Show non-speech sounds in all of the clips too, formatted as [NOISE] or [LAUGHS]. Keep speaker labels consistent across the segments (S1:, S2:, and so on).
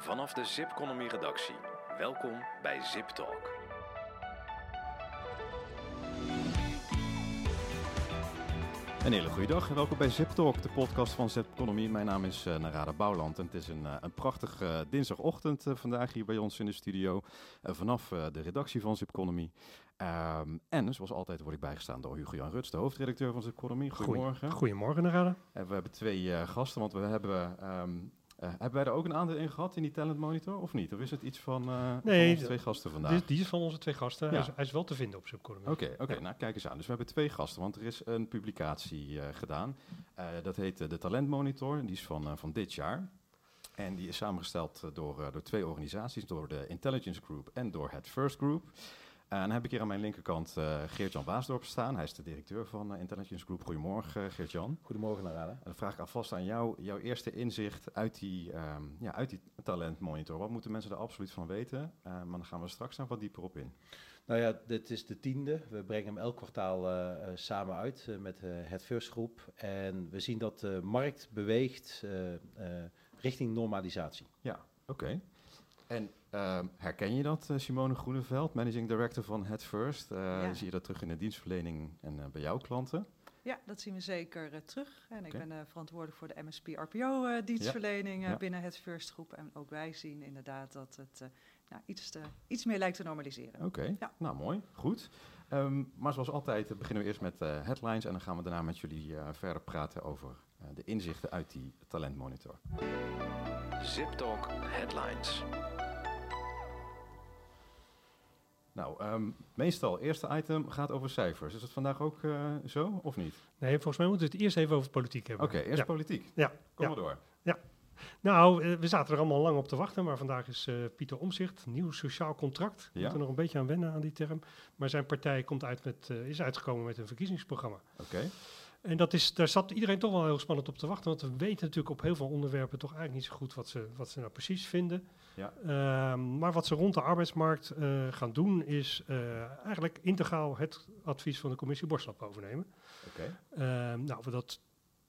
S1: Vanaf de Zipconomy redactie. Welkom bij Zip Talk.
S2: Een hele goede dag en welkom bij Zip Talk, de podcast van Zip Economy. Mijn naam is uh, Narada Bouwland en het is een, uh, een prachtige uh, dinsdagochtend vandaag hier bij ons in de studio. vanaf de redactie van Zip Economy. Um, en zoals altijd word ik bijgestaan door Hugo-Jan Ruts, de hoofdredacteur van Zip Economy. Goedemorgen.
S3: Goedemorgen Narada.
S2: En we hebben twee gasten, want we hebben... Um, uh, hebben wij er ook een aandeel in gehad in die Talent Monitor, of niet? Of is het iets van, uh,
S3: nee,
S2: van onze twee gasten vandaag?
S3: Die, die, is van onze twee gasten. Ja. Hij, is, hij, is, wel te vinden op Subcorp.
S2: Oké, okay, okay, ja. nou kijk eens aan. Dus we hebben twee gasten, want er is een publicatie uh, gedaan. dat heet de Talent Monitor, die is van, van dit jaar. En die is samengesteld door, door twee organisaties, door de Intelligence Group en door het First Group. En dan heb ik hier aan mijn linkerkant uh, Geert-Jan Baasdorp staan. Hij is de directeur van uh, Intelligence Group. Goedemorgen, uh, Geert-Jan.
S4: Goedemorgen, Narada.
S2: En dan vraag ik alvast aan jou, jouw eerste inzicht uit die, um, ja, uit die talentmonitor. Wat moeten mensen er absoluut van weten? maar dan gaan we straks nog wat dieper op in.
S4: Nou ja, dit is de tiende. We brengen hem elk kwartaal samen uit met het First Group. En we zien dat de markt beweegt richting normalisatie.
S2: Ja, oké. Okay. En uh, herken je dat, uh, Simone Groeneveld, managing director van Head First? Uh, ja. Zie je dat terug in de dienstverlening en eh, bij jouw klanten?
S5: Ja, dat zien we zeker terug. En okay. ik ben verantwoordelijk voor de MSP-RPO-dienstverlening ja. binnen het First Groep. En ook wij zien inderdaad dat het nou, iets, te, iets meer lijkt te normaliseren.
S2: Oké, okay. ja. nou mooi, goed. Um, maar zoals altijd beginnen we eerst met headlines en dan gaan we daarna met jullie verder praten over de inzichten uit die talentmonitor.
S1: Zip Talk Headlines.
S2: Nou, um, meestal, eerste item gaat over cijfers. Is het vandaag ook uh, zo, of niet?
S3: Nee, volgens mij moeten we het eerst even over politiek hebben.
S2: Oké, okay, eerst ja. politiek.
S3: Ja.
S2: Kom ja. maar door.
S3: Ja. Nou, uh, we zaten er allemaal lang op te wachten, maar vandaag is uh, Pieter Omzicht, nieuw sociaal contract. Ja. moeten nog een beetje aan wennen aan die term. Maar zijn partij komt uit met, is uitgekomen met een verkiezingsprogramma.
S2: Oké. Okay.
S3: En dat is, daar zat iedereen toch wel heel spannend op te wachten. Want we weten natuurlijk op heel veel onderwerpen toch eigenlijk niet zo goed wat ze, wat ze nou precies vinden. Ja. Uh, maar wat ze rond de arbeidsmarkt uh, gaan doen, is uh, eigenlijk integraal het advies van de commissie Borslap overnemen.
S2: Okay.
S3: Uh, nou, dat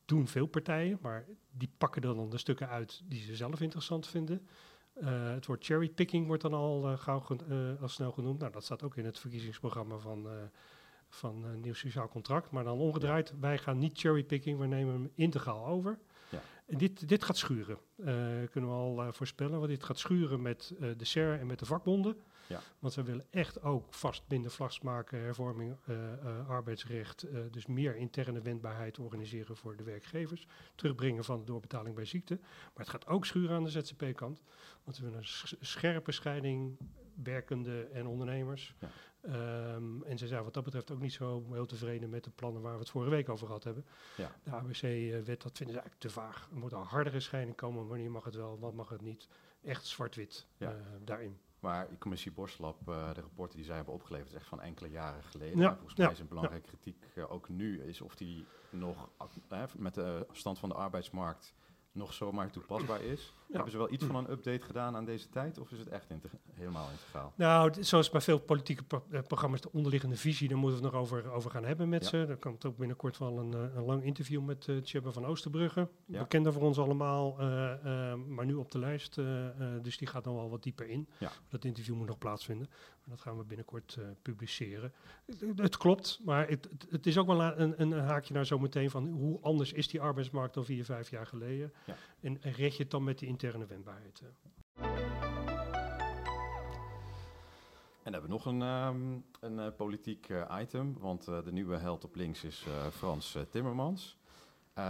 S3: doen veel partijen, maar die pakken dan de stukken uit die ze zelf interessant vinden. Uh, het woord cherrypicking wordt dan al, gauw al snel genoemd. Nou, dat staat ook in het verkiezingsprogramma van van een nieuw sociaal contract. Maar dan omgedraaid, wij gaan niet cherrypicking, we nemen hem integraal over.
S2: Ja.
S3: En dit, dit gaat schuren, uh, kunnen we al uh, voorspellen. Want dit gaat schuren met uh, de SER en met de vakbonden.
S2: Ja.
S3: Want ze willen echt ook vast minder vast maken, hervorming, arbeidsrecht. dus meer interne wendbaarheid organiseren voor de werkgevers. Terugbrengen van de doorbetaling bij ziekte. Maar het gaat ook schuren aan de ZZP-kant. Want we willen een scherpe scheiding werkende en ondernemers.
S2: Ja.
S3: Um, en ze zijn wat dat betreft ook niet zo heel tevreden met de plannen waar we het vorige week over gehad hebben.
S2: Ja.
S3: De ABC-wet, dat vinden ze eigenlijk te vaag. Er moet een hardere scheiding komen. Wanneer mag het wel, wat mag het niet? Echt zwart-wit
S2: ja.
S3: uh, daarin.
S2: Maar de commissie Borslap, uh, de rapporten die zij hebben opgeleverd, is echt van enkele jaren geleden.
S3: Ja.
S2: Volgens mij is een belangrijke kritiek uh, ook nu, is of die nog met de stand van de arbeidsmarkt nog zomaar toepasbaar is. Ja. Hebben ze wel iets van een update gedaan aan deze tijd of is het echt helemaal integraal?
S3: Nou, zoals bij veel politieke pro uh, programma's, de onderliggende visie, daar moeten we het nog over, over gaan hebben met ja. ze. Er komt ook binnenkort wel een, uh, een lang interview met uh, Tjebbe van Oosterbrugge. Ja. Bekende voor ons allemaal, maar nu op de lijst. dus die gaat nog wel wat dieper in. Dat interview moet nog plaatsvinden. Dat gaan we binnenkort publiceren. Het, het, klopt, maar het, het, is ook wel een, een, haakje naar zometeen van hoe anders is die arbeidsmarkt dan vier, vijf jaar geleden.
S2: Ja.
S3: En, en red je het dan met die interne wendbaarheid.
S2: En dan hebben we nog een, um, een uh, politiek uh, item, want de nieuwe held op links is Frans Timmermans.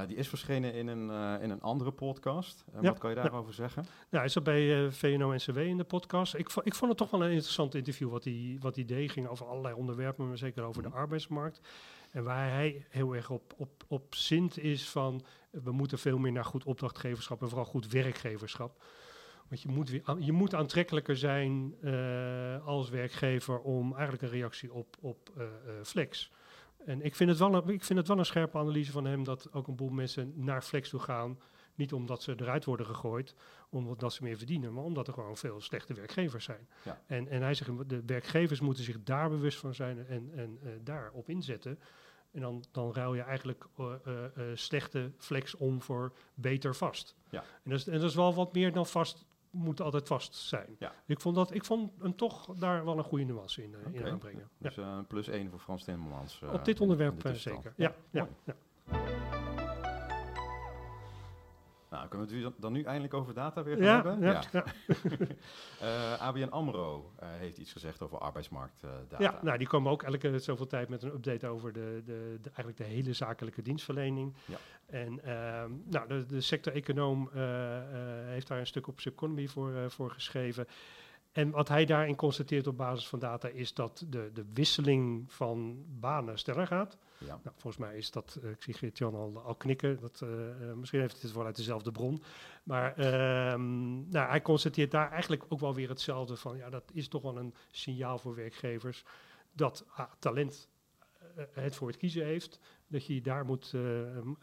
S2: Die is verschenen in een, in een andere podcast. Ja, wat kan je daarover ja. zeggen?
S3: Ja, hij zat bij VNO-NCW in de podcast. Ik, ik vond het toch wel een interessant interview wat hij, wat hij deed. ging over allerlei onderwerpen, maar zeker over de arbeidsmarkt. En waar hij heel erg op, op, op zint is van... we moeten veel meer naar goed opdrachtgeverschap en vooral goed werkgeverschap. Want je moet, weer, je moet aantrekkelijker zijn als werkgever om eigenlijk een reactie op, op flex. En ik vind, het wel een, ik vind het wel een scherpe analyse van hem dat ook een boel mensen naar flex toe gaan. Niet omdat ze eruit worden gegooid, omdat ze meer verdienen, maar omdat er gewoon veel slechte werkgevers zijn.
S2: Ja.
S3: En, en hij zegt, de werkgevers moeten zich daar bewust van zijn en, en uh, daarop inzetten. En dan, dan ruil je eigenlijk uh, uh, uh, slechte flex om voor beter vast.
S2: Ja.
S3: En, dat is, en dat is wel wat meer dan vast moet altijd vast zijn.
S2: Ja.
S3: Ik vond dat, ik vond hem toch daar wel een goede nuance in, uh, in aanbrengen. Ja.
S2: Dus eh, een plus één voor Frans Timmermans. eh,
S3: Op dit
S2: in-
S3: onderwerp eh, zeker. Ja, ja, ja.
S2: Nou, kunnen we het dan- nu eindelijk over data weer gaan
S3: Ja,
S2: hebben?
S3: ja, ja. [LAUGHS]
S2: Eh, ABN AMRO eh, heeft iets gezegd over arbeidsmarktdata.
S3: Ja, nou, die komen ook elke zoveel tijd met een update over de, de, de, eigenlijk de hele zakelijke dienstverlening.
S2: Ja.
S3: En ehm, nou, de, de sector-econoom eh, eh, heeft daar een stuk op Subconomy voor, eh, voor geschreven. En wat hij daarin constateert op basis van data is dat de, de wisseling van banen sneller gaat.
S2: Ja.
S3: Nou, volgens mij is dat, eh, ik zie Geert-Jan al, al knikken, dat, eh, eh, misschien heeft hij het wel uit dezelfde bron. Maar ehm, nou, hij constateert daar eigenlijk ook wel weer hetzelfde van, ja, dat is toch wel een signaal voor werkgevers dat ah, talent het voor het kiezen heeft, dat je je daar moet,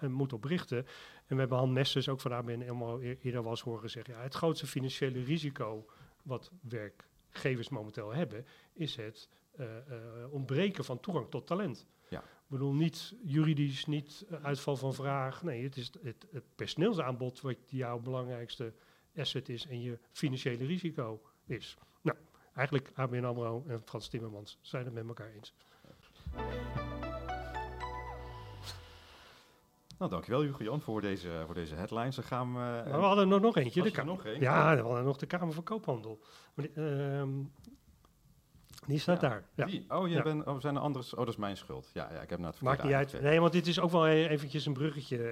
S3: moet op richten. En we hebben Han Mesters ook van ABN helemaal eerder wel eens horen zeggen, ja, het grootste financiële risico wat werkgevers momenteel hebben, is het eh, eh, ontbreken van toegang tot talent.
S2: Ja.
S3: Ik bedoel, niet juridisch, niet eh, uitval van vraag. Nee, het is het, het personeelsaanbod wat jouw belangrijkste asset is en je financiële risico is. Nou, eigenlijk ABN AMRO en Frans Timmermans zijn het met elkaar eens.
S2: Nou, dankjewel Hugo Jan voor deze, voor deze headlines. Dan gaan we...
S3: Maar we hadden er nog eentje. De
S2: er nog één?
S3: Ja, we hadden nog de Kamer van Koophandel. Maar die, ehm, die staat
S2: Ja,
S3: daar. Ja.
S2: Die? Oh, jij
S3: Ja.
S2: bent, oh, zijn er anders? Oh, dat is mijn schuld. Ja, ja ik heb naar het
S3: Maakt niet uit. Nee, want dit is ook wel e- eventjes een bruggetje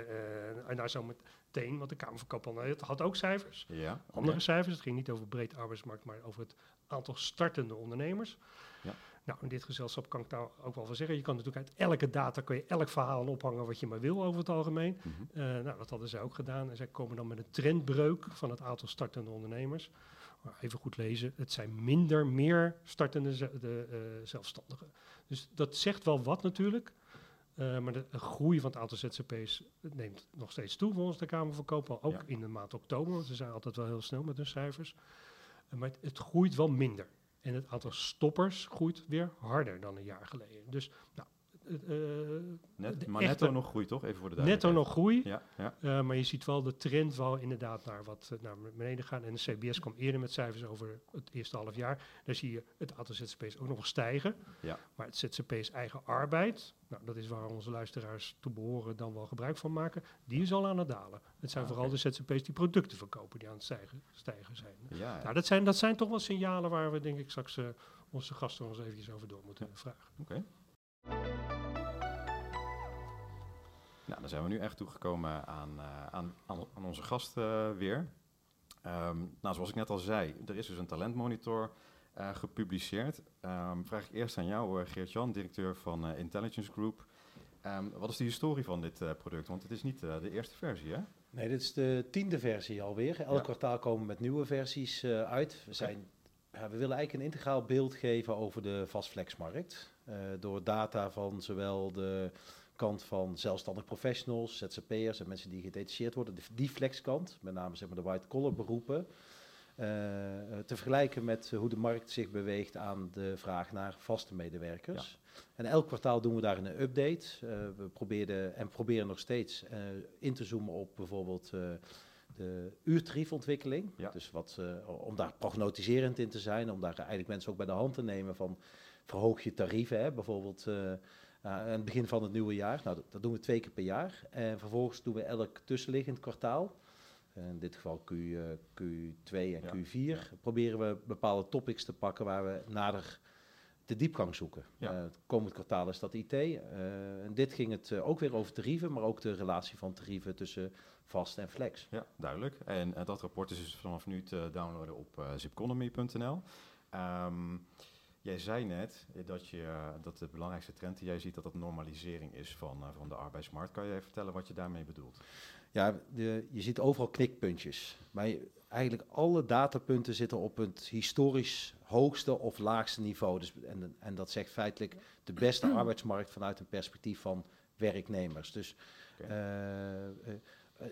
S3: eh naar zo meteen. Want de Kamer van Koophandel had ook cijfers.
S2: Ja.
S3: Andere cijfers. Het ging niet over breed arbeidsmarkt, maar over het aantal startende ondernemers. Nou, in dit gezelschap kan ik daar ook wel van zeggen. Je kan natuurlijk uit elke data kun je elk verhaal ophangen wat je maar wil over het algemeen.
S2: Mhm.
S3: Eh, nou, dat hadden zij ook gedaan. En zij komen dan met een trendbreuk van het aantal startende ondernemers. Maar even goed lezen, het zijn minder meer startende de, eh, zelfstandigen. Dus dat zegt wel wat natuurlijk. Eh, maar de, groei van het aantal ZZP's neemt nog steeds toe volgens de Kamer van Koophandel. Ook
S2: Ja.
S3: in de maand oktober, want ze zijn altijd wel heel snel met hun cijfers. Maar het, het groeit wel minder. En het aantal stoppers groeit weer harder dan een jaar geleden. Dus nou,
S2: Net,
S3: de
S2: maar netto nog groeit, toch? Even voor de
S3: netto nog groei.
S2: duidelijkheid. Ja, ja.
S3: Uh, maar je ziet wel de trend wel inderdaad naar wat uh, naar beneden gaan. En de CBS kwam eerder met cijfers over het eerste half jaar. Daar zie je het aantal ZZP's ook nog wel stijgen.
S2: Ja.
S3: Maar het ZZP's eigen arbeid, nou, dat is waar onze luisteraars toe behoren dan wel gebruik van maken, die is al aan het dalen. Het zijn
S2: Ah,
S3: vooral de ZZP's die producten verkopen die aan het stijgen, stijgen zijn.
S2: Ja.
S3: Nou, dat zijn. Dat zijn toch wel signalen waar we denk ik straks uh, onze gasten eens eventjes over door moeten vragen.
S2: Oké. Nou, dan zijn we nu echt toegekomen aan, uh, aan, aan, onze gast uh, weer. Um, nou, zoals ik net al zei, er is dus een talentmonitor uh, gepubliceerd. Um, vraag ik eerst aan jou, Geert-Jan, directeur van Intelligence Group. Um, wat is de historie van dit product? Want het is niet de eerste versie, hè?
S4: Nee, dit is de tiende versie alweer. Elk ja. kwartaal komen we met nieuwe versies uit. We, zijn, we willen eigenlijk een integraal beeld geven over de vastflexmarkt. Uh, door data van zowel de kant van zelfstandig professionals, ZZP'ers en mensen die gedetacheerd worden, die flexkant, met name zeg maar de white-collar beroepen, uh, te vergelijken met hoe de markt zich beweegt aan de vraag naar vaste medewerkers. Ja. En elk kwartaal doen we daar een update. Uh, we probeerden en proberen nog steeds uh, in te zoomen op bijvoorbeeld de uurtariefontwikkeling. Ja. Dus wat, om daar prognotiserend in te zijn, om daar eigenlijk mensen ook bij de hand te nemen van verhoog je tarieven, hè, bijvoorbeeld uh, aan het begin van het nieuwe jaar. Nou, dat, dat, doen we twee keer per jaar. En vervolgens doen we elk tussenliggend kwartaal, in dit geval Q, uh, Q2 en ja. Q4, ja. proberen we bepaalde topics te pakken waar we nader de diepgang zoeken. Ja. Uh, het komend kwartaal is dat IT. Uh, en dit ging het uh, ook weer over tarieven, maar ook de relatie van tarieven tussen vast en flex.
S2: Ja, duidelijk. En dat rapport is dus vanaf nu te downloaden op zipconomy.nl. Um, Jij zei net dat, je, uh, dat de belangrijkste trend die jij ziet, dat dat normalisering is van, uh, van de arbeidsmarkt. Kan je even vertellen wat je daarmee bedoelt?
S4: Ja, de, je ziet overal knikpuntjes. Maar je, eigenlijk alle datapunten zitten op het historisch hoogste of laagste niveau. Dus, en, en dat zegt feitelijk de beste [CLEARS THROAT] arbeidsmarkt vanuit een perspectief van werknemers. Dus okay. uh,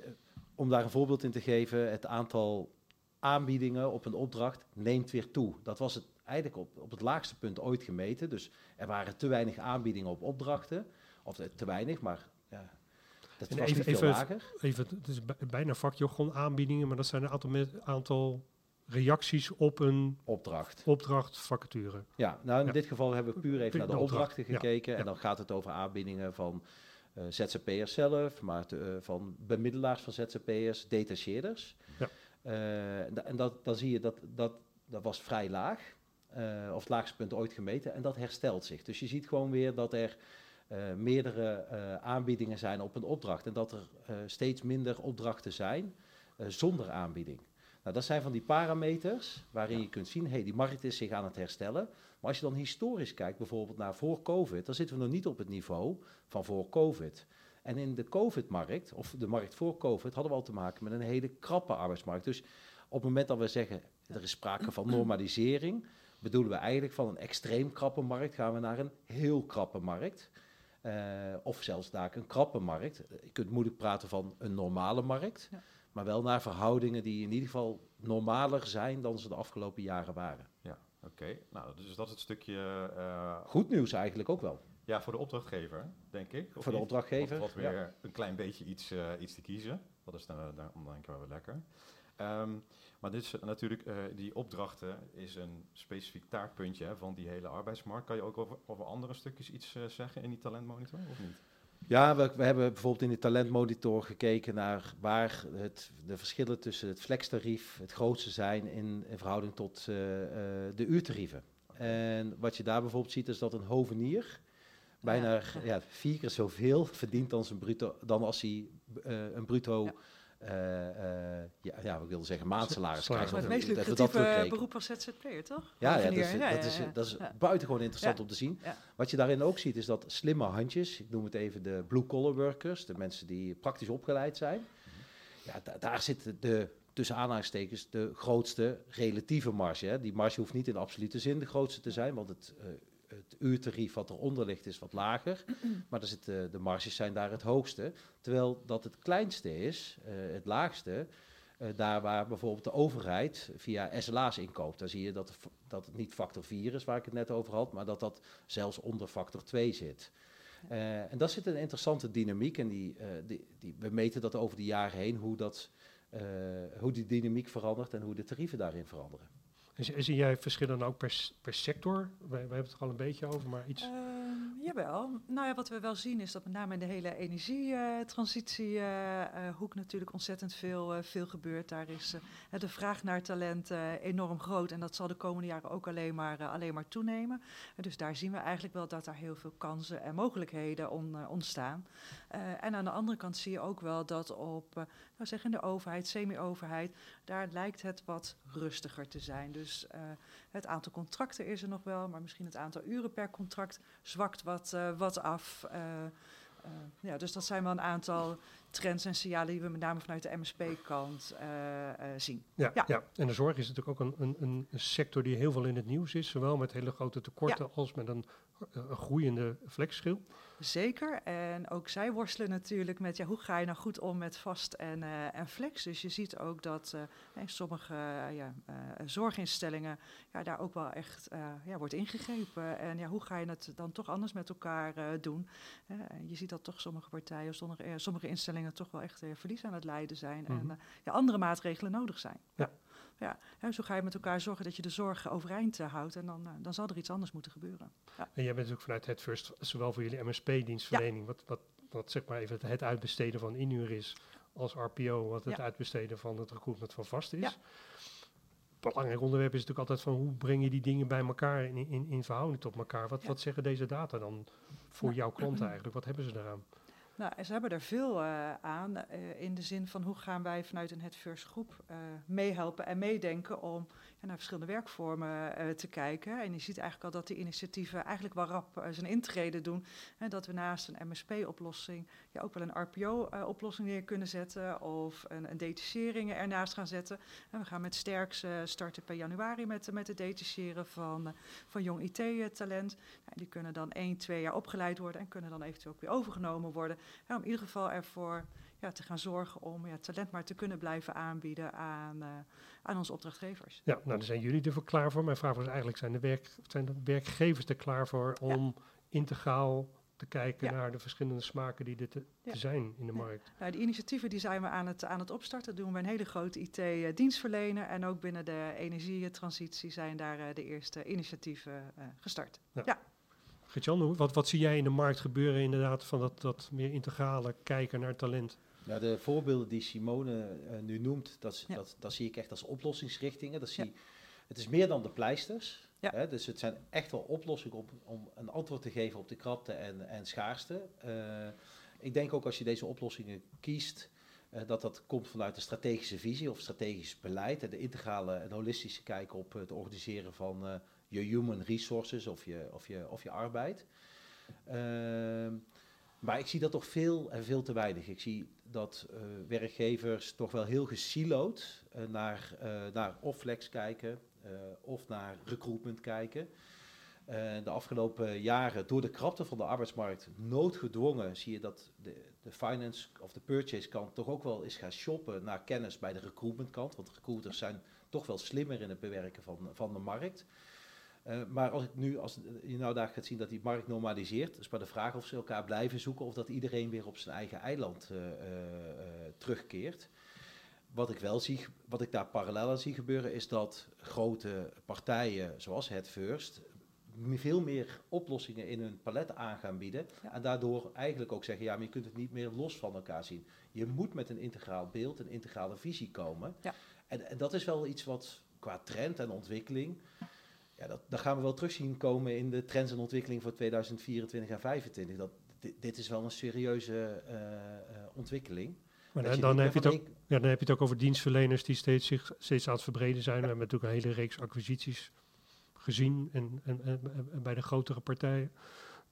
S4: om daar een voorbeeld in te geven, het aantal aanbiedingen op een opdracht neemt weer toe. Dat was het eigenlijk op, op het laagste punt ooit gemeten. Dus er waren te weinig aanbiedingen op opdrachten. Of te weinig, maar ja, dat
S3: en
S4: was
S3: even,
S4: niet veel
S3: even,
S4: lager.
S3: Even, het is bijna vakjargon aanbiedingen, maar dat zijn een aantal, met, aantal reacties op een
S4: Opdracht.
S3: opdracht, vacature.
S4: Ja, nou in
S3: Ja.
S4: dit geval hebben we puur even naar de
S3: de opdracht,
S4: opdrachten gekeken.
S3: Ja.
S4: En dan gaat het over aanbiedingen van eh, ZZP'ers zelf, maar te- eh, van bemiddelaars van ZZP'ers, detacheerders.
S3: Ja.
S4: Eh, en da- en dat, dan zie je dat dat, dat was vrij laag, eh, of het laagste punt ooit gemeten. En dat herstelt zich. Dus je ziet gewoon weer dat er eh, meerdere eh, aanbiedingen zijn op een opdracht. En dat er eh, steeds minder opdrachten zijn eh, zonder aanbieding. Nou, dat zijn van die parameters waarin je kunt zien, hey, die markt is zich aan het herstellen. Maar als je dan historisch kijkt, bijvoorbeeld naar voor COVID, dan zitten we nog niet op het niveau van voor COVID. En in de COVID-markt, of de markt voor COVID, hadden we al te maken met een hele krappe arbeidsmarkt. Dus op het moment dat we zeggen, er is sprake van normalisering, bedoelen we eigenlijk van een extreem krappe markt gaan we naar een heel krappe markt. Eh, of zelfs naar een krappe markt. Je kunt moeilijk praten van een normale markt,
S5: Ja.
S4: maar wel naar verhoudingen die in ieder geval normaler zijn dan ze de afgelopen jaren waren.
S2: Ja, oké. Nou, dus dat is het stukje... eh,
S4: Goed nieuws eigenlijk ook wel.
S2: Ja, voor de opdrachtgever, denk ik. of
S4: Voor de opdrachtgever,
S2: Wat, wat
S4: ja.
S2: weer een klein beetje iets, eh, iets te kiezen. Dat is dan, eh, dan dan denk ik wel weer lekker. Ehm, maar dit is natuurlijk, eh, die opdrachten is een specifiek taakpuntje hè, van die hele arbeidsmarkt. Kan je ook over, over andere stukjes iets eh, zeggen in die talentmonitor, of niet?
S4: Ja, we, we hebben bijvoorbeeld in de talentmonitor gekeken naar waar het, de verschillen tussen het flextarief het grootste zijn in, in verhouding tot eh, eh, de uurtarieven. En wat je daar bijvoorbeeld ziet is dat een hovenier bijna ja. vier keer zoveel verdient dan, zijn bruto, dan als hij eh, een bruto,
S5: Ja.
S4: Eh, eh, ja, ja, ik wilde zeggen maandsalaris.
S5: Maar het meest
S4: Dat we dat
S5: lucratieve beroep als ZZP'er, toch?
S4: Ja, ja, dat is,
S5: Ja,
S4: dat is,
S5: ja.
S4: dat is
S5: Ja.
S4: buitengewoon interessant
S5: Ja.
S4: om te zien.
S5: Ja.
S4: Wat je daarin ook ziet is dat slimme handjes, ik noem het even de blue-collar workers, de mensen die praktisch opgeleid zijn, ja, da- daar zit de, tussen aanhalingstekens, de grootste relatieve marge. Hè. Die marge hoeft niet in absolute zin de grootste te zijn, want het, eh, het uurtarief wat eronder ligt is wat lager, maar er zit, eh, de marges zijn daar het hoogste. Terwijl dat het kleinste is, eh, het laagste, eh, daar waar bijvoorbeeld de overheid via SLA's inkoopt. Dan zie je dat, het- dat het niet factor 4 is waar ik het net over had, maar dat dat zelfs onder factor 2 zit. En dat zit een interessante dynamiek en die, die, die, we meten dat over de jaren heen, hoe, dat, hoe die dynamiek verandert en hoe de tarieven daarin veranderen.
S3: En zie- jij verschillen ook per, per sector? We, hebben het er al een beetje over, maar iets...
S5: Ehm, jawel. Nou ja, wat we wel zien is dat met name in de hele energietransitiehoek natuurlijk ontzettend veel, eh, veel gebeurt. Daar is eh, de vraag naar talent eh, enorm groot en dat zal de komende jaren ook alleen maar, eh, alleen maar toenemen. Eh, dus daar zien we eigenlijk wel dat daar heel veel kansen en mogelijkheden on- eh, ontstaan. Eh, en aan de andere kant zie je ook wel dat op, eh, nou zeg in de overheid, semi-overheid, daar lijkt het wat rustiger te zijn. Dus eh, het aantal contracten is er nog wel, maar misschien het aantal uren per contract zwakt wat, eh, wat af. Eh, eh, ja, dus dat zijn wel een aantal trends en signalen die we met name vanuit de MSP-kant zien.
S3: Ja,
S5: Ja.
S3: ja. en de zorg is natuurlijk ook een, een, een sector die heel veel in het nieuws is. Zowel met hele grote tekorten als met een, een groeiende flexschil.
S5: Zeker. En ook zij worstelen natuurlijk met ja, hoe ga je nou goed om met vast en, eh, en flex. Dus je ziet ook dat eh, in sommige eh, ja, eh, zorginstellingen ja, daar ook wel echt eh, ja, wordt ingegrepen. En ja, hoe ga je het dan toch anders met elkaar eh, doen? Eh, je ziet dat toch sommige partijen, sommige, eh, sommige instellingen toch wel echt eh, verlies aan het lijden zijn.
S3: Mhm.
S5: En eh, ja, andere maatregelen nodig zijn.
S3: Ja.
S5: Ja, hè, zo ga je met elkaar zorgen dat je de zorg overeind eh, houdt. En dan, eh, dan zal er iets anders moeten gebeuren. Ja.
S3: En jij bent natuurlijk vanuit het First, zowel voor jullie MSP-dienstverlening, wat, wat, wat zeg maar even het, uitbesteden van inhuur is, als RPO, wat het
S5: Ja.
S3: uitbesteden van het recruitment van vast is.
S5: Ja.
S3: Belangrijk onderwerp is natuurlijk altijd van hoe breng je die dingen bij elkaar in, in, in verhouding tot elkaar. Wat, wat zeggen deze data dan voor
S5: Nou.
S3: jouw klanten eigenlijk? Wat hebben ze daaraan?
S5: Nou, ze hebben er veel eh, aan eh, in de zin van hoe gaan wij vanuit een Het First groep eh, meehelpen en meedenken om naar verschillende werkvormen eh, te kijken. En je ziet eigenlijk al dat die initiatieven eigenlijk wel rap eh, zijn intrede doen. En dat we naast een MSP-oplossing ja, ook wel een RPO-oplossing neer kunnen zetten of een, een detachering ernaast gaan zetten. En we gaan met Sterks eh, starten per januari met, met het detacheren van, van jong IT-talent. Nou, die kunnen dan één, twee jaar opgeleid worden en kunnen dan eventueel ook weer overgenomen worden. Om in ieder geval ervoor ja, te gaan zorgen om ja, talent maar te kunnen blijven aanbieden aan, eh, aan onze opdrachtgevers.
S3: Ja, nou, daar zijn jullie er klaar voor. Mijn vraag was eigenlijk, zijn de, werk, zijn de werkgevers er klaar voor om integraal te kijken
S5: Ja.
S3: naar de verschillende smaken die er te,
S5: Ja.
S3: te zijn in de
S5: Ja.
S3: markt.
S5: Nou, die initiatieven die zijn we aan het, aan het opstarten. Dat doen we bij een hele grote IT-dienstverlener. En ook binnen de energietransitie zijn daar eh, de eerste initiatieven eh, gestart.
S3: Gert-Jan, hoe- wat, wat zie jij in de markt gebeuren inderdaad van dat, dat meer integrale kijken naar talent?
S4: Ja, de voorbeelden die Simone eh, nu noemt, dat,
S5: Ja.
S4: dat, dat zie ik echt als oplossingsrichtingen. Dat
S5: Ja.
S4: zie, Het is meer dan de pleisters.
S5: Ja.
S4: Hè, dus het zijn echt wel oplossingen om, om een antwoord te geven op de krapte en, en schaarste. Eh, ik denk ook als je deze oplossingen kiest, eh, dat dat komt vanuit een strategische visie of strategisch beleid. En de integrale en holistische kijk op het organiseren van je human resources of je, of je, of je arbeid. Ehm, maar ik zie dat toch veel en veel te weinig. Ik zie dat eh, werkgevers toch wel heel gesiloed eh, naar, eh, naar of flex kijken eh, of naar recruitment kijken. Eh, de afgelopen jaren, door de krapte van de arbeidsmarkt, noodgedwongen, zie je dat de, de finance of de purchase kant toch ook wel is gaan shoppen naar kennis bij de recruitment kant. Want recruiters zijn toch wel slimmer in het bewerken van, van de markt. Eh, maar als ik nu, als je nou daar gaat zien dat die markt normaliseert, is maar de vraag of ze elkaar blijven zoeken of dat iedereen weer op zijn eigen eiland eh, eh, terugkeert. Wat ik wel zie, wat ik daar parallel aan zie gebeuren, is dat grote partijen zoals het First veel meer oplossingen in hun palet aan gaan bieden.
S5: Ja.
S4: En daardoor eigenlijk ook zeggen, ja, maar je kunt het niet meer los van elkaar zien. Je moet met een integraal beeld, een integrale visie komen.
S5: Ja.
S4: En, en dat is wel iets wat qua trend en ontwikkeling, ja, dat, dat gaan we wel terugzien komen in de trends en ontwikkeling voor 2024 en 2025. Dat, dit, dit is wel een serieuze eh, eh, ontwikkeling.
S3: Maar dan, heb je het ook, ja, dan heb je het ook over dienstverleners die steeds, zich, steeds aan het verbreden zijn. We hebben natuurlijk een hele reeks acquisities gezien en, en, en, en bij de grotere partijen.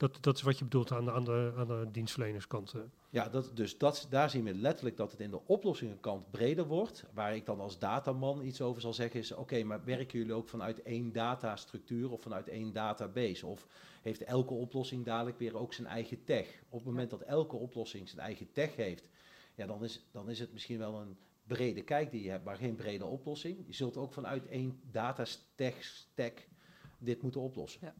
S3: Dat, dat is wat je bedoelt aan de, aan de, aan de dienstverlenerskant. eh.
S4: Ja, dat, dus dat, daar zien we letterlijk dat het in de oplossingenkant breder wordt. Waar ik dan als dataman iets over zal zeggen is... oké, maar werken jullie ook vanuit één datastructuur of vanuit één database? Of heeft elke oplossing dadelijk weer ook zijn eigen tech? Op het moment dat elke oplossing zijn eigen tech heeft... ja, dan is, dan is het misschien wel een brede kijk die je hebt, maar geen brede oplossing. Je zult ook vanuit één datatech stack dit moeten oplossen.
S2: Ja,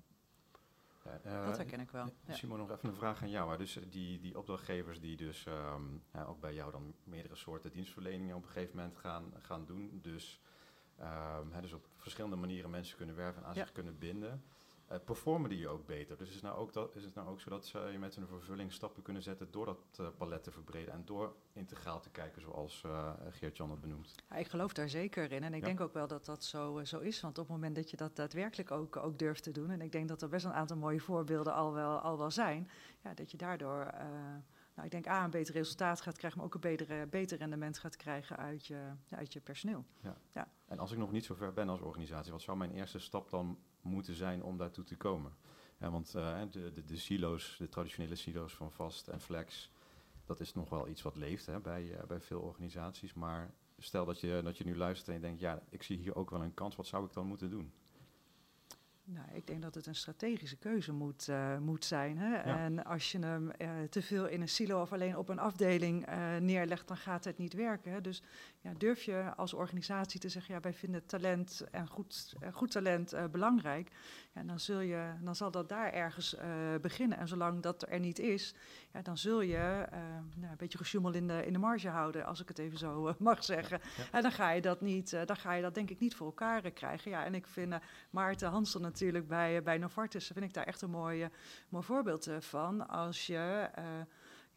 S2: eh,
S5: dat herken ik wel. Ja.
S2: Simon, nog even een vraag aan jou. Dus eh, die, die opdrachtgevers die dus ehm, ook bij jou dan meerdere soorten dienstverleningen op een gegeven moment gaan, gaan doen. Dus, ehm, hè, dus op verschillende manieren mensen kunnen werven en aan
S5: Ja.
S2: zich kunnen binden. Eh, performen die ook beter? Dus is het, nou ook dat, is het nou ook zo dat ze met hun vervulling stappen kunnen zetten door dat eh, palet te verbreden en door integraal te kijken zoals eh Geert-Jan het benoemt?
S5: Ja, ik geloof daar zeker in. En ik
S2: Ja.
S5: denk ook wel dat dat zo, zo is. Want op het moment dat je dat daadwerkelijk ook, ook durft te doen... en ik denk dat er best een aantal mooie voorbeelden al wel, al wel zijn... Ja, dat je daardoor, nou, ik denk A, een beter resultaat gaat krijgen... maar ook een betere, beter rendement gaat krijgen uit je, ja, uit je personeel.
S2: En als ik nog niet zo ver ben als organisatie, wat zou mijn eerste stap dan moeten zijn om daartoe te komen? Ja, want eh, de, de, de silo's, de traditionele silo's van vast en flex, dat is nog wel iets wat leeft hè, bij, eh, bij veel organisaties. Maar stel dat je, dat je nu luistert en je denkt, ja, ik zie hier ook wel een kans, wat zou ik dan moeten doen?
S5: Nou, ik denk dat het een strategische keuze moet, eh, moet zijn. Hè? En als je hem eh, te veel in een silo of alleen op een afdeling eh, neerlegt, dan gaat het niet werken. Hè? Dus ja, durf je als organisatie te zeggen, ja, wij vinden talent en goed, goed talent belangrijk. Ja, dan, zul je, dan zal dat daar ergens beginnen. En zolang dat er niet is, ja, dan zul je nou, een beetje gesjoemel in de, in de marge houden, als ik het even zo mag zeggen. En dan ga je dat niet, dan ga je dat denk ik niet voor elkaar krijgen. Ja, en ik vind Maarten Hansel natuurlijk bij, eh, bij Novartis, vind ik daar echt een mooi, eh, mooi voorbeeld eh, van. Als je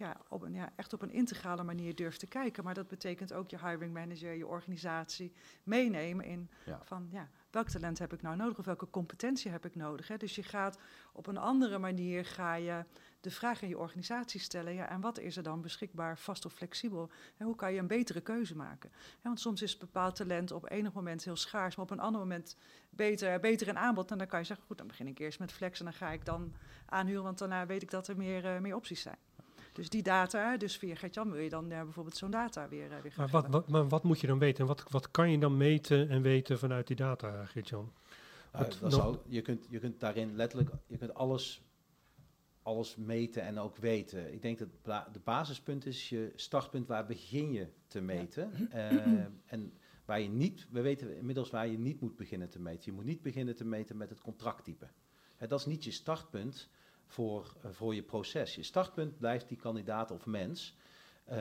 S5: ja, op een, ja, echt op een integrale manier durft te kijken. Maar dat betekent ook je hiring manager, je organisatie meenemen in
S2: Ja.
S5: van ja, welk talent heb ik nou nodig of welke competentie heb ik nodig. Hè? Dus je gaat op een andere manier ga je de vraag aan je organisatie stellen. Ja, en wat is er dan beschikbaar, vast of flexibel? En hoe kan je een betere keuze maken? Ja, want soms is bepaald talent op enig moment heel schaars, maar op een ander moment beter, beter in aanbod. En dan kan je zeggen, goed, dan begin ik eerst met flex en dan ga ik dan aanhuren, want daarna weet ik dat er meer, eh, meer opties zijn. Dus die data, dus via Gert-Jan wil je dan bijvoorbeeld zo'n data weer, eh, weer gaan
S3: Maar wat, wat, maar wat moet je dan weten? En wat, wat kan je dan meten en weten vanuit die data?
S4: Nou,
S3: nog-
S4: zou, je, kunt, je kunt daarin letterlijk je kunt alles, alles meten en ook weten. Ik denk dat de basispunt is je startpunt, waar begin je te meten. [CLEARS THROAT] Eh, en waar je niet, we weten inmiddels waar je niet moet beginnen te meten. Je moet niet beginnen te meten met het contracttype. Hè, dat is niet je startpunt. Voor, eh, voor je proces. Je startpunt blijft die kandidaat of mens. Eh,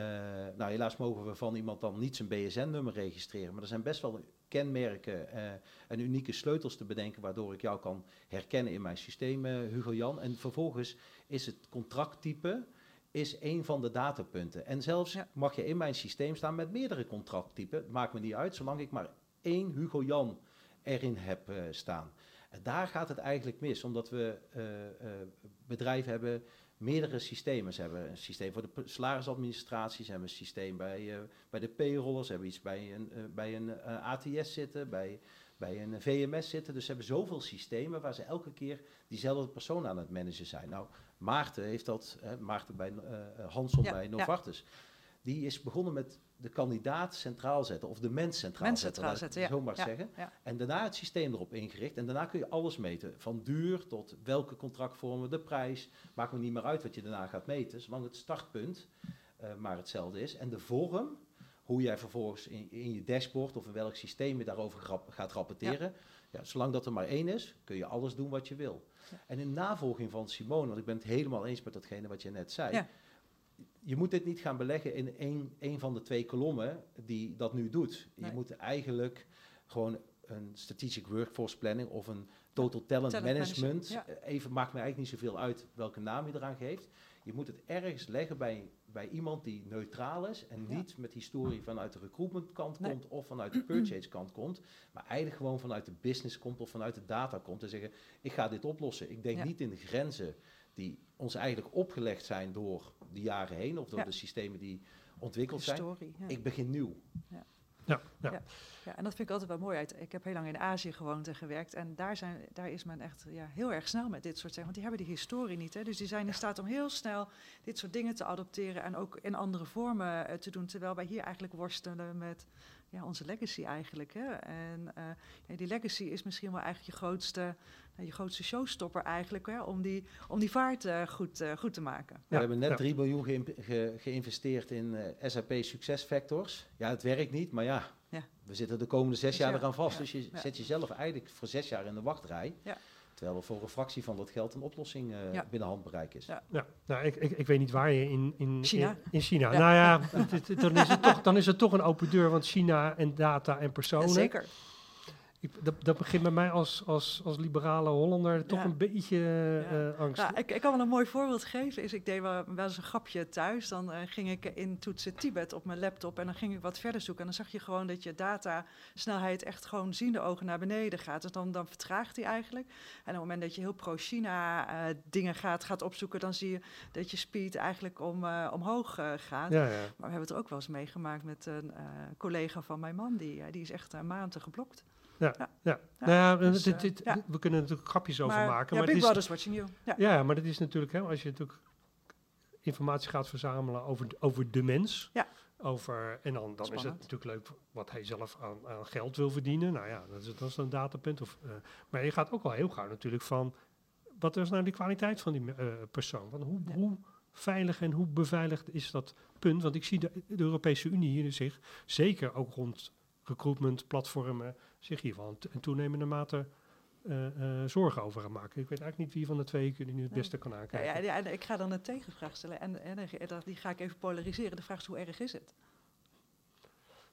S4: nou, helaas mogen we van iemand dan niet zijn BSN-nummer registreren, maar er zijn best wel kenmerken eh, en unieke sleutels te bedenken waardoor ik jou kan herkennen in mijn systeem, Hugo Jan. En vervolgens is het contracttype is een van de datapunten. En zelfs
S5: Ja.
S4: mag je in mijn systeem staan met meerdere contracttypen. Maakt me niet uit, zolang ik maar één Hugo Jan erin heb staan. En daar gaat het eigenlijk mis, omdat we eh, eh, bedrijven hebben meerdere systemen. Ze hebben een systeem voor de salarisadministratie, ze hebben een systeem bij, eh, bij de payrollers, ze hebben iets bij een, bij een ATS zitten, bij, bij een VMS zitten. Dus ze hebben zoveel systemen waar ze elke keer diezelfde persoon aan het managen zijn. Nou, Maarten heeft dat, hè, Maarten bij eh, Hanson
S5: Ja,
S4: bij
S5: ja.
S4: Die is begonnen met de kandidaat centraal zetten, of de mens centraal
S5: Mens
S4: zetten,
S5: centraal zetten, ja.
S4: zo maar
S5: Ja,
S4: zeggen.
S5: ja.
S4: En daarna het systeem erop ingericht. En daarna kun je alles meten. Van duur tot welke contractvormen, de prijs. Maakt me niet meer uit wat je daarna gaat meten. Zolang het startpunt eh, maar hetzelfde is. En de vorm, hoe jij vervolgens in, in je dashboard of in welk systeem je daarover grap- gaat rapporteren. Ja. zolang dat er maar één is, kun je alles doen wat je wil. En in navolging van Simone, want ik ben het helemaal eens met datgene wat je net zei. Je moet dit niet gaan beleggen in één, één van de twee kolommen die dat nu doet.
S5: Nee.
S4: Je moet eigenlijk gewoon een strategic workforce planning of een total talent,
S5: Talent
S4: management.
S5: management,
S4: eh, Even maakt me eigenlijk niet zoveel uit welke naam je eraan geeft. Je moet het ergens leggen bij, bij iemand die neutraal is en
S5: Ja.
S4: niet met historie vanuit de recruitment kant
S5: Nee.
S4: komt of vanuit de purchase kant komt, maar eigenlijk gewoon vanuit de business komt of vanuit de data komt en zeggen: ik ga dit oplossen. Ik denk
S5: Ja.
S4: niet in de grenzen die ons eigenlijk opgelegd zijn door de jaren heen of door
S5: Ja.
S4: de systemen die ontwikkeld zijn.
S5: Historie. Ja.
S4: Ik begin nieuw.
S3: Ja, ja.
S5: Ja. Ja, en dat vind ik altijd wel mooi uit. Ik heb heel lang in Azië gewoond en gewerkt. En daar, zijn, daar is men echt ja, heel erg snel met dit soort dingen. Want die hebben die historie niet. Hè? Dus die zijn in staat om heel snel dit soort dingen te adopteren. En ook in andere vormen eh, te doen. Terwijl wij hier eigenlijk worstelen met ja, onze legacy eigenlijk. Hè? En eh, ja, die legacy is misschien wel eigenlijk je grootste, nou, je grootste showstopper eigenlijk. Hè? Om, die, om die vaart eh, goed, eh, goed te maken.
S4: we hebben net
S3: ja.
S4: 3 miljoen ge- geïnvesteerd in eh, SAP SuccessFactors. Ja, het werkt niet, maar ja,
S5: Ja.
S4: we zitten de komende zes
S5: Dus
S4: jaar
S5: ja,
S4: eraan vast.
S5: ja,
S4: Dus je
S5: ja.
S4: zet jezelf eigenlijk voor zes jaar in de wachtrij.
S5: Ja.
S4: Terwijl er voor een fractie van dat geld een oplossing eh,
S5: Ja.
S4: binnen handbereik is.
S5: Ja.
S3: Ja, nou, ik, ik, ik weet niet waar je in, in
S5: China.
S3: In, in China.
S5: Ja.
S3: Nou ja, het- het- dan, is het toch, dan is het toch een open deur, want China en data en personen.
S5: Zeker.
S3: Ik, dat, dat begint bij mij als, als, als liberale Hollander toch
S5: Ja.
S3: een beetje eh, eh, angst.
S5: Ja, ik, ik kan wel een mooi voorbeeld geven. Is ik deed wel, wel eens een grapje thuis. Dan eh, ging ik in toetsen Tibet op mijn laptop en dan ging ik wat verder zoeken. En dan zag je gewoon dat je datasnelheid echt gewoon ziende ogen naar beneden gaat. Dus dan, dan vertraagt die eigenlijk. En op het moment dat je heel pro-China dingen gaat, gaat opzoeken, dan zie je dat je speed eigenlijk om, omhoog gaat.
S3: ja, ja.
S5: Maar we hebben het ook wel eens meegemaakt met een collega van mijn man. Die, die is echt een maanden geblokt.
S3: Ja,
S5: Ja.
S3: nou ja,
S5: dus,
S3: dit,
S5: eh,
S3: dit- we kunnen er natuurlijk grapjes over
S5: maar,
S3: maken.
S5: ja,
S3: maar
S5: Big
S3: het is,
S5: watching you. Ja.
S3: ja, maar dat is natuurlijk, hè, als je natuurlijk informatie gaat verzamelen over, de- over de mens.
S5: Ja.
S3: Over, en dan, dan is het natuurlijk leuk wat hij zelf aan, aan geld wil verdienen. Nou ja, dat is, dat is een datapunt. Of, eh, maar je gaat ook wel heel gauw natuurlijk van, wat is nou de kwaliteit van die eh, persoon? Want hoe,
S5: Ja.
S3: hoe veilig en hoe beveiligd is dat punt? Want ik zie de, de Europese Unie hier zich, zeker ook rond recruitment, platformen, zich hier wel in toenemende mate eh, eh, zorgen over gaan maken. Ik weet eigenlijk niet wie van de twee jullie nu het beste kan aankijken.
S5: ja, ja, en ik ga dan een tegenvraag stellen en, en, die ga ik even polariseren. De vraag is hoe erg is het?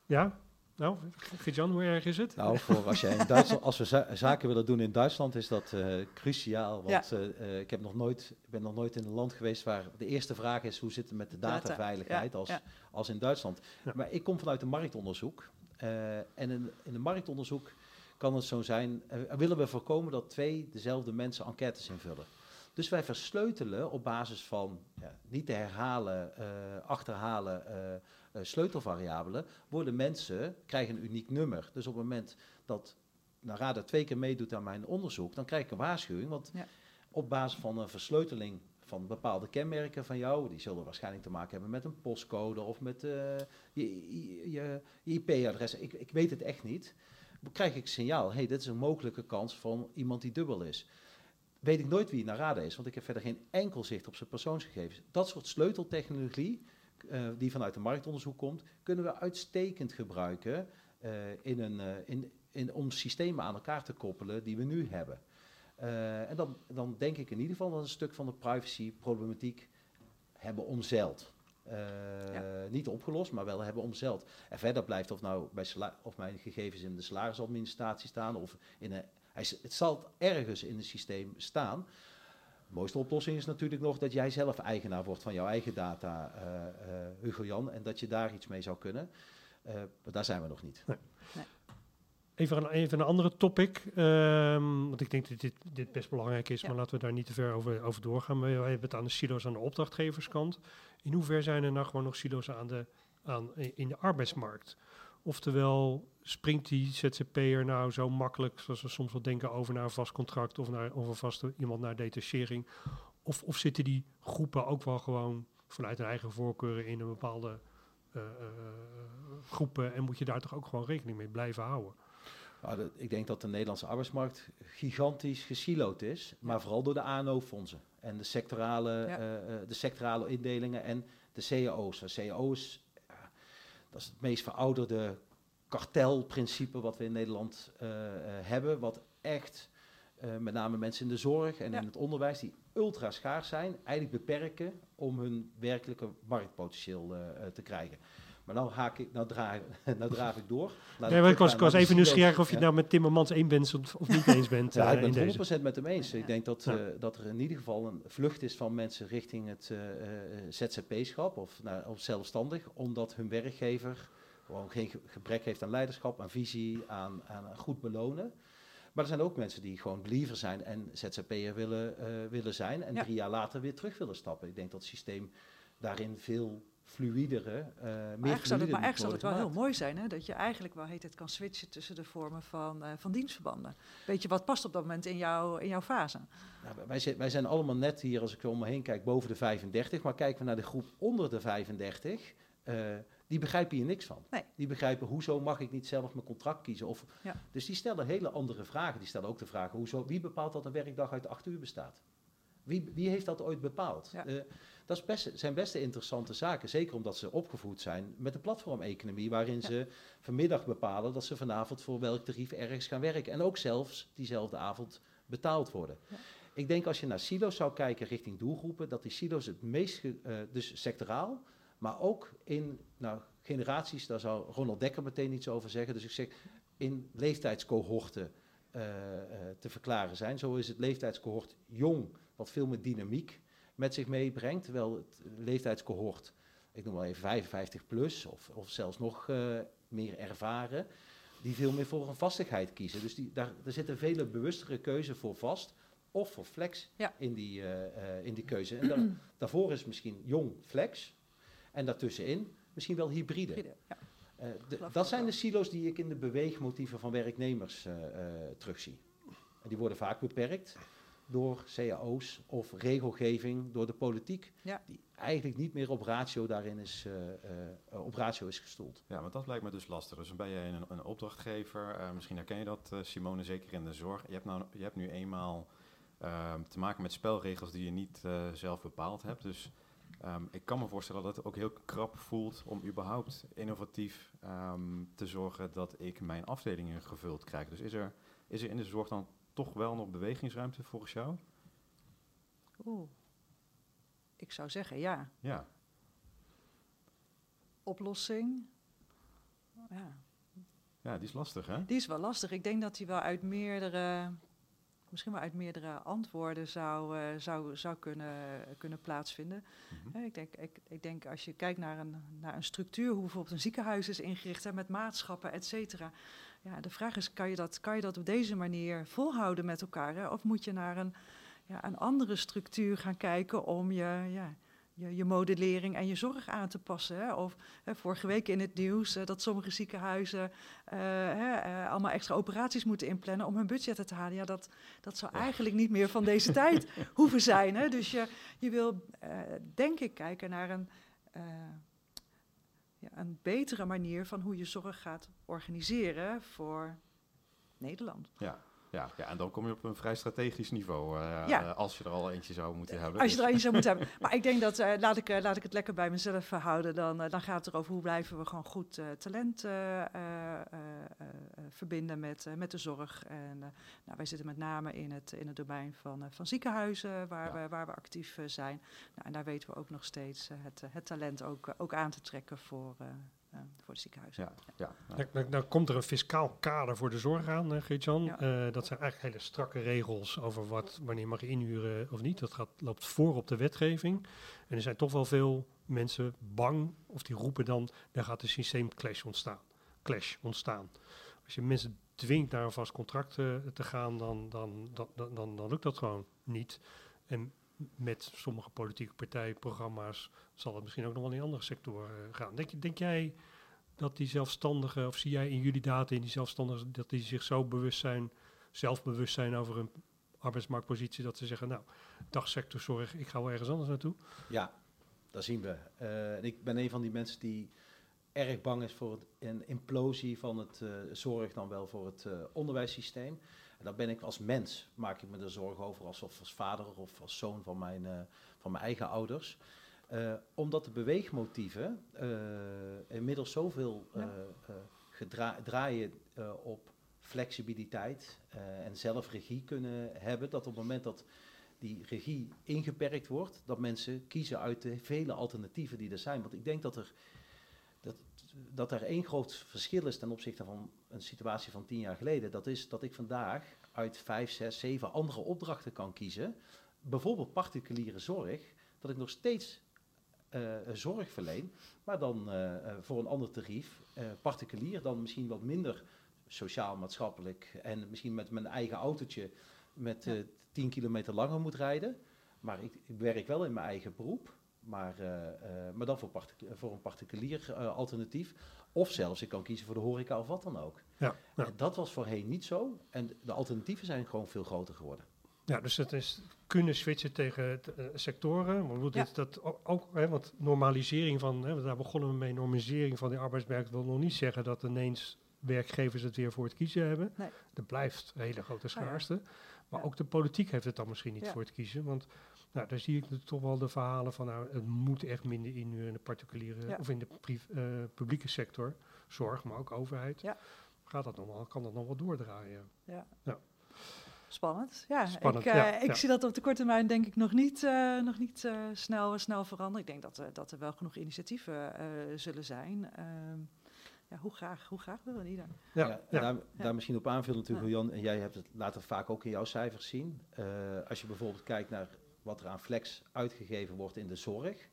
S3: Ja? Nou, Gidjan, hoe erg is het?
S4: Nou, voor als, jij in Duitsland, als we za- zaken willen doen in Duitsland, is dat eh, cruciaal. Want ik, heb nog nooit, ik ben nog nooit in een land geweest waar de eerste vraag is: hoe zit het met de
S5: Data,
S4: dataveiligheid
S5: ja,
S4: als,
S5: ja.
S4: als in Duitsland?
S3: Ja.
S4: Maar ik kom vanuit een marktonderzoek. Eh, en in, in een marktonderzoek kan het zo zijn: eh, willen we voorkomen dat twee dezelfde mensen enquêtes invullen. Dus wij versleutelen op basis van ja, niet te herhalen, eh, achterhalen sleutelvariabelen, worden mensen, krijgen een uniek nummer. Dus op het moment dat Narada twee keer meedoet aan mijn onderzoek, dan krijg ik een waarschuwing. Want
S5: Ja.
S4: op basis van een versleuteling van bepaalde kenmerken van jou, die zullen waarschijnlijk te maken hebben met een postcode of met eh, je, je, IP-adres. Ik, ik weet het echt niet. Krijg ik signaal, hey, dit is een mogelijke kans van iemand die dubbel is. Weet ik nooit wie Narada is, want ik heb verder geen enkel zicht op zijn persoonsgegevens. Dat soort sleuteltechnologie, eh, die vanuit een marktonderzoek komt, kunnen we uitstekend gebruiken eh, in een, in, in, om systemen aan elkaar te koppelen die we nu hebben. Eh, en dan, dan denk ik in ieder geval dat een stuk van de privacy-problematiek hebben omzeild. Eh, Niet opgelost, maar wel hebben omzeild. En verder blijft of nou bij of mijn gegevens in de salarisadministratie staan of in een, hij, het zal ergens in het systeem staan. De mooiste oplossing is natuurlijk nog dat jij zelf eigenaar wordt van jouw eigen data, uh, Hugo Jan, en dat je daar iets mee zou kunnen. maar daar zijn we nog niet. Nee.
S3: Even een, even een andere topic, um, want ik denk dat dit, dit best belangrijk is, maar laten we daar niet te ver over, over doorgaan. We hebben het aan de silo's aan de opdrachtgeverskant. In hoeverre zijn er nou gewoon nog silo's aan de, aan, in de arbeidsmarkt? Oftewel, springt die ZZP'er nou zo makkelijk, zoals we soms wel denken, over naar een vast contract of, naar, of een vaste iemand naar detachering? Of, of zitten die groepen ook wel gewoon vanuit hun eigen voorkeuren in een bepaalde uh, uh, groepen en moet je daar toch ook gewoon rekening mee blijven houden?
S4: Nou, ik denk dat de Nederlandse arbeidsmarkt gigantisch gesiloed is, maar vooral door de ANO-fondsen en de sectorale, uh, de sectorale indelingen en de cao's. CAO's, dat is het meest verouderde kartelprincipe wat we in Nederland uh, hebben, wat echt met name mensen in de zorg en in het onderwijs, die ultra schaars zijn, eigenlijk beperken om hun werkelijke marktpotentieel te krijgen. Maar nou, haak ik, nou, draai, [LAUGHS] nou draaf ik door.
S3: ik was, ik was even nieuwsgierig of je het nou met Timmermans eens bent of, of niet eens bent. [LAUGHS]
S4: ja, ik ben het 100% met hem eens. Ik denk dat, uh, dat er in ieder geval een vlucht is van mensen richting het uh, ZZP-schap of, nou, of zelfstandig, omdat hun werkgever gewoon geen gebrek heeft aan leiderschap, aan visie, aan, aan goed belonen. Maar er zijn ook mensen die gewoon believer zijn en ZZP'er willen, willen zijn en drie jaar later weer terug willen stappen. Ik denk dat het systeem daarin veel fluidere, uh, meer
S5: eigenlijk zou het, Maar eigenlijk zou het wel heel mooi zijn, hè? dat je eigenlijk wel heet het kan switchen tussen de vormen van, uh, van dienstverbanden. Weet je, wat past op dat moment in, jou, in jouw fase?
S4: Nou, wij, zijn, wij zijn allemaal net hier, als ik om me heen kijk, boven de 35. Maar kijken we naar de groep onder de 35, uh, eh, die begrijpen hier niks van. Nee. Die begrijpen, hoezo mag ik niet zelf mijn contract kiezen? Of, ja. Dus die stellen hele andere vragen. Die stellen ook de vraag, hoezo, wie bepaalt dat een werkdag uit acht uur bestaat? Wie, wie heeft dat ooit bepaald? Ja. Dat is best, zijn best interessante zaken. Zeker omdat ze opgevoed zijn met de platformeconomie, waarin ze vanmiddag bepalen dat ze vanavond voor welk tarief ergens gaan werken. En ook zelfs diezelfde avond betaald worden. Ik denk als je naar silo's zou kijken richting doelgroepen, dat die silo's het meest, uh, dus sectoraal, maar ook in nou, generaties, daar zou Ronald Dekker meteen iets over zeggen. Dus ik zeg in leeftijdscohorten uh, uh, te verklaren zijn. Zo is het leeftijdscohort jong, wat veel meer dynamiek met zich meebrengt. Terwijl het leeftijdscohort, ik noem maar even 55 plus of, of zelfs nog uh, meer ervaren, die veel meer voor een vastigheid kiezen. Dus die, daar, er zit een veel bewustere keuze voor vast of voor flex ja. in, die, uh, uh, in die keuze. En daar, [CLEARS THROAT] daarvoor is misschien jong flex en daartussenin misschien wel hybride. hybride ja. De, dat zijn de silo's die ik in de beweegmotieven van werknemers terugzie. En die worden vaak beperkt door cao's of regelgeving door de politiek, die eigenlijk niet meer op ratio daarin is, uh, op ratio is gestoeld.
S2: Ja, want dat lijkt me dus lastig. Dus dan ben je een, een opdrachtgever, uh, misschien herken je dat, Simone, zeker in de zorg. Je hebt, nou, je hebt nu eenmaal ehm, te maken met spelregels die je niet zelf bepaald hebt. Dus um, ik kan me voorstellen dat het ook heel krap voelt om überhaupt innovatief um, te zorgen dat ik mijn afdelingen gevuld krijg. Dus is er, is er in de zorg dan toch wel nog bewegingsruimte volgens jou?
S5: Oeh, ik zou zeggen ja.
S2: Ja.
S5: Oplossing? Ja.
S2: Ja, die is lastig, hè?
S5: Die is wel lastig. Ik denk dat die wel uit meerdere, misschien wel uit meerdere antwoorden zou, uh, zou, zou kunnen, kunnen plaatsvinden. Mm ik, denk, ik, ik denk als je kijkt naar een, naar een structuur, hoe bijvoorbeeld een ziekenhuis is ingericht hè, met maatschappen, et cetera ja, de vraag is, kan je, dat, kan je dat op deze manier volhouden met elkaar? Hè? Of moet je naar een, ja, een andere structuur gaan kijken om je, ja, je, je modellering en je zorg aan te passen? Hè? Of hè, vorige week in het nieuws uh, dat sommige ziekenhuizen uh, hè, uh, allemaal extra operaties moeten inplannen om hun budgetten te halen. Ja, dat, dat zou eigenlijk niet meer van deze tijd [LAUGHS] hoeven zijn. Hè? Dus je, je wil, denk ik, kijken naar een ja, een betere manier van hoe je zorg gaat organiseren voor Nederland.
S2: Ja, Ja, ja, en dan kom je op een vrij strategisch niveau, eh,
S5: Ja.
S2: eh, als je er al eentje zou moeten hebben.
S5: Als je er een zou moeten [LAUGHS] hebben. Maar ik denk dat, eh, laat, ik, eh, laat ik het lekker bij mezelf eh, houden. Dan, eh, dan gaat het erover hoe blijven we gewoon goed eh, talent eh, eh, eh, eh, verbinden met, eh, met de zorg. En eh, nou, wij zitten met name in het, in het domein van, eh, van ziekenhuizen, waar,
S2: Ja.
S5: we, waar we actief eh, zijn. Nou, en daar weten we ook nog steeds eh, het, eh, het talent ook, eh, ook aan te trekken voor, eh, eh, voor de ziekenhuizen.
S2: Ja, ja, ja.
S3: Dan, komt er een fiscaal kader voor de zorg aan, uh, Geert-Jan.
S5: Ja.
S3: Eh, dat zijn eigenlijk hele strakke regels over wat, wanneer mag je inhuren of niet. Dat gaat, loopt voor op de wetgeving. En er zijn toch wel veel mensen bang, of die roepen dan, daar gaat een systeemclash ontstaan. Clash ontstaan. Als je mensen dwingt naar een vast contract eh, te gaan, dan, dan, dan, dan, dan, dan lukt dat gewoon niet. En met sommige politieke partijprogramma's zal het misschien ook nog wel in andere sectoren eh, gaan. Denk, denk jij dat die zelfstandigen, of zie jij in jullie data in die zelfstandigen, dat die zich zo bewust zijn, zelfbewust zijn over hun arbeidsmarktpositie, dat ze zeggen, nou, dagsectorzorg, ik ga wel ergens anders naartoe.
S4: Ja, dat zien we. Eh, en ik ben een van die mensen die erg bang is voor een implosie van het eh, zorg dan wel voor het onderwijssysteem. En daar ben ik als mens, maak ik me er zorgen over, als, of als vader of als zoon van mijn, eh, van mijn eigen ouders. Eh, omdat de beweegmotieven eh, inmiddels zoveel draaien op flexibiliteit en zelfregie kunnen hebben, dat op het moment dat die regie ingeperkt wordt, dat mensen kiezen uit de vele alternatieven die er zijn. Want ik denk dat er, dat, dat er één groot verschil is ten opzichte van een situatie van tien jaar geleden. Dat is dat ik vandaag uit vijf, zes, zeven andere opdrachten kan kiezen. Bijvoorbeeld particuliere zorg, dat ik nog steeds eh, zorg verleen, maar dan eh, eh, voor een ander tarief. Particulier, dan misschien wat minder sociaal-maatschappelijk en misschien met mijn eigen autootje met 10 kilometer langer moet rijden. Maar ik, ik werk wel in mijn eigen beroep, maar, eh, eh, maar dan voor, particu- voor een particulier eh, alternatief. Of zelfs ik kan kiezen voor de horeca of wat dan ook.
S3: Ja, ja.
S4: En dat was voorheen niet zo. En de alternatieven zijn gewoon veel groter geworden.
S3: Ja, dus het is kunnen switchen tegen sectoren. Maar moet
S5: Ja.
S3: dit, dat ook, hè, want normalisering van, hè, want daar begonnen we mee, normalisering van die arbeidsmarkt wil nog niet zeggen dat ineens werkgevers het weer voor het kiezen hebben.
S5: Nee.
S3: Er blijft een hele grote
S5: Nou ja.
S3: schaarste. Maar
S5: Ja.
S3: ook de politiek heeft het dan misschien niet
S5: Ja.
S3: voor het kiezen. Want nou, daar zie ik toch wel de verhalen van, nou, het moet echt minder in de particuliere
S5: Ja.
S3: of in de eh, publieke sector, zorg, maar ook overheid.
S5: Ja.
S3: Gaat dat nog wel, kan dat nog wel doordraaien?
S5: Spannend. Ja,
S3: Spannend,
S5: ik, eh,
S3: ja,
S5: ik
S3: ja.
S5: zie dat op de korte termijn denk ik nog niet, eh, nog niet eh, snel, snel veranderen. Ik denk dat, dat er wel genoeg initiatieven eh, zullen zijn. Ehm, ja, hoe graag, hoe graag wil ieder?
S3: Ja,
S4: Ja,
S3: ja.
S4: Daar, daar misschien op aanvullen natuurlijk,
S5: Ja.
S4: Jan. En jij hebt het later vaak ook in jouw cijfers zien. Eh, als je bijvoorbeeld kijkt naar wat er aan flex uitgegeven wordt in de zorg.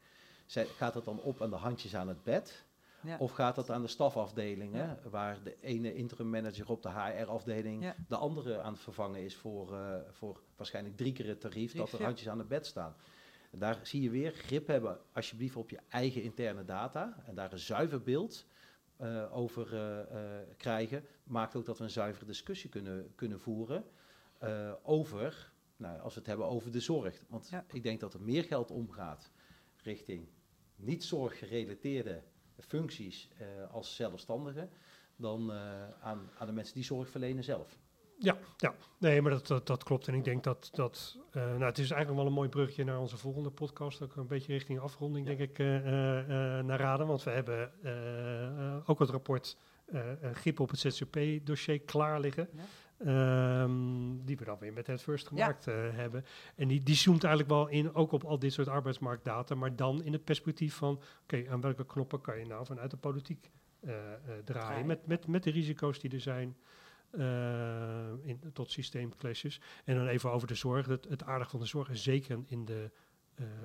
S4: zij- Gaat dat dan op aan de handjes aan het bed?
S5: Ja.
S4: Of gaat dat aan de stafafdelingen, waar de ene interim manager op de HR-afdeling
S5: Ja.
S4: de andere aan het vervangen is voor, eh, voor waarschijnlijk drie keer het tarief dat er handjes aan het bed staan. En daar zie je weer grip hebben alsjeblieft op je eigen interne data en daar een zuiver beeld eh, over eh, krijgen. Maakt ook dat we een zuivere discussie kunnen, kunnen voeren over, nou, als we het hebben over de zorg. Want
S5: Ja.
S4: ik denk dat er meer geld omgaat richting niet zorggerelateerde functies eh, als zelfstandigen dan eh, aan, aan de mensen die zorg verlenen zelf.
S3: Ja, ja. nee, maar dat, dat, dat klopt. En ik denk dat, dat eh, nou, het is eigenlijk wel een mooi brugje naar onze volgende podcast. Ook een beetje richting afronding,
S4: Ja.
S3: denk ik, eh, eh, eh, naar raden. Want we hebben ook het rapport grip op het ZZP-dossier klaar liggen.
S5: Ja.
S3: Ehm, die we dan weer met het first gemaakt eh, hebben. En die, die zoomt eigenlijk wel in, ook op al dit soort arbeidsmarktdata, maar dan in het perspectief van, oké, aan welke knoppen kan je nou vanuit de politiek eh, eh, draaien? Met, met, met de risico's die er zijn in, tot systeemclashes. En dan even over de zorg. Het, het aardige van de zorg, en zeker in de,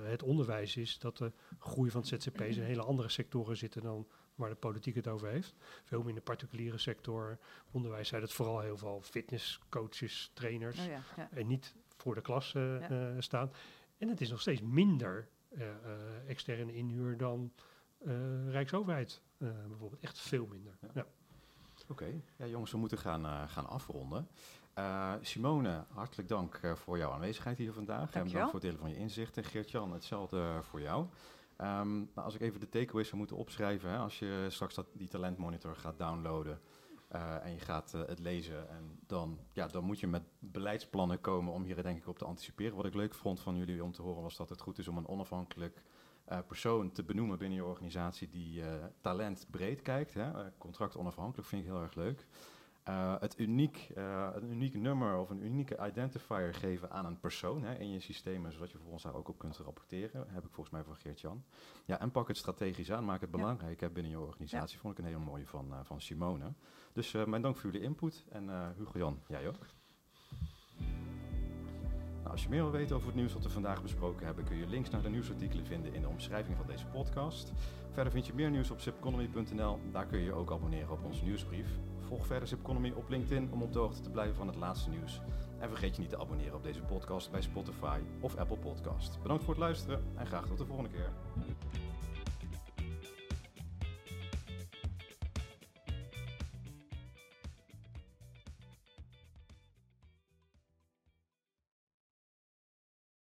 S3: het onderwijs, is dat de groei van het ZZP's in hele andere sectoren zitten dan waar de politiek het over heeft. Veel meer in de particuliere sector. Onderwijs zijn het vooral heel veel fitnesscoaches, trainers.
S5: Oh ja, ja.
S3: En niet voor de klas eh,
S5: Ja.
S3: eh, staan. En het is nog steeds minder eh, eh, externe inhuur dan eh, Rijksoverheid. eh, bijvoorbeeld echt veel minder.
S2: Ja.
S3: Ja.
S2: Oké, ja, jongens, we moeten gaan, gaan afronden. Eh, Simone, hartelijk dank eh, voor jouw aanwezigheid hier vandaag. En bedankt voor het delen van je inzichten. Geert-Jan, hetzelfde voor jou. Ehm, nou, als ik even de takeaways zou moeten opschrijven, hè, als je straks dat, die talentmonitor gaat downloaden, eh, en je gaat het lezen. En dan, ja, dan moet je met beleidsplannen komen om hier denk ik op te anticiperen. Wat ik leuk vond van jullie om te horen was dat het goed is om een onafhankelijk persoon te benoemen binnen je organisatie die talent breed kijkt. Hè? contract onafhankelijk vind ik heel erg leuk. Uh, het uniek, uh, een uniek nummer of een unieke identifier geven aan een persoon hè, in je systemen, zodat je vervolgens daar ook op kunt rapporteren. Heb ik volgens mij van Geert-Jan. Ja, en pak het strategisch aan, maak het belangrijk hè, binnen je organisatie. Vond ik een hele mooie van, uh, van Simone. Dus mijn dank voor jullie input en Hugo-Jan, jij ook. Nou, als je meer wil weten over het nieuws wat we vandaag besproken hebben, kun je links naar de nieuwsartikelen vinden in de omschrijving van deze podcast. Verder vind je meer nieuws op zipconomy.nl. Daar kun je je ook abonneren op onze nieuwsbrief. Volg verder Zip Economy op LinkedIn om op de hoogte te blijven van het laatste nieuws. En vergeet je niet te abonneren op deze podcast bij Spotify of Apple Podcast. Bedankt voor het luisteren en graag tot de volgende keer.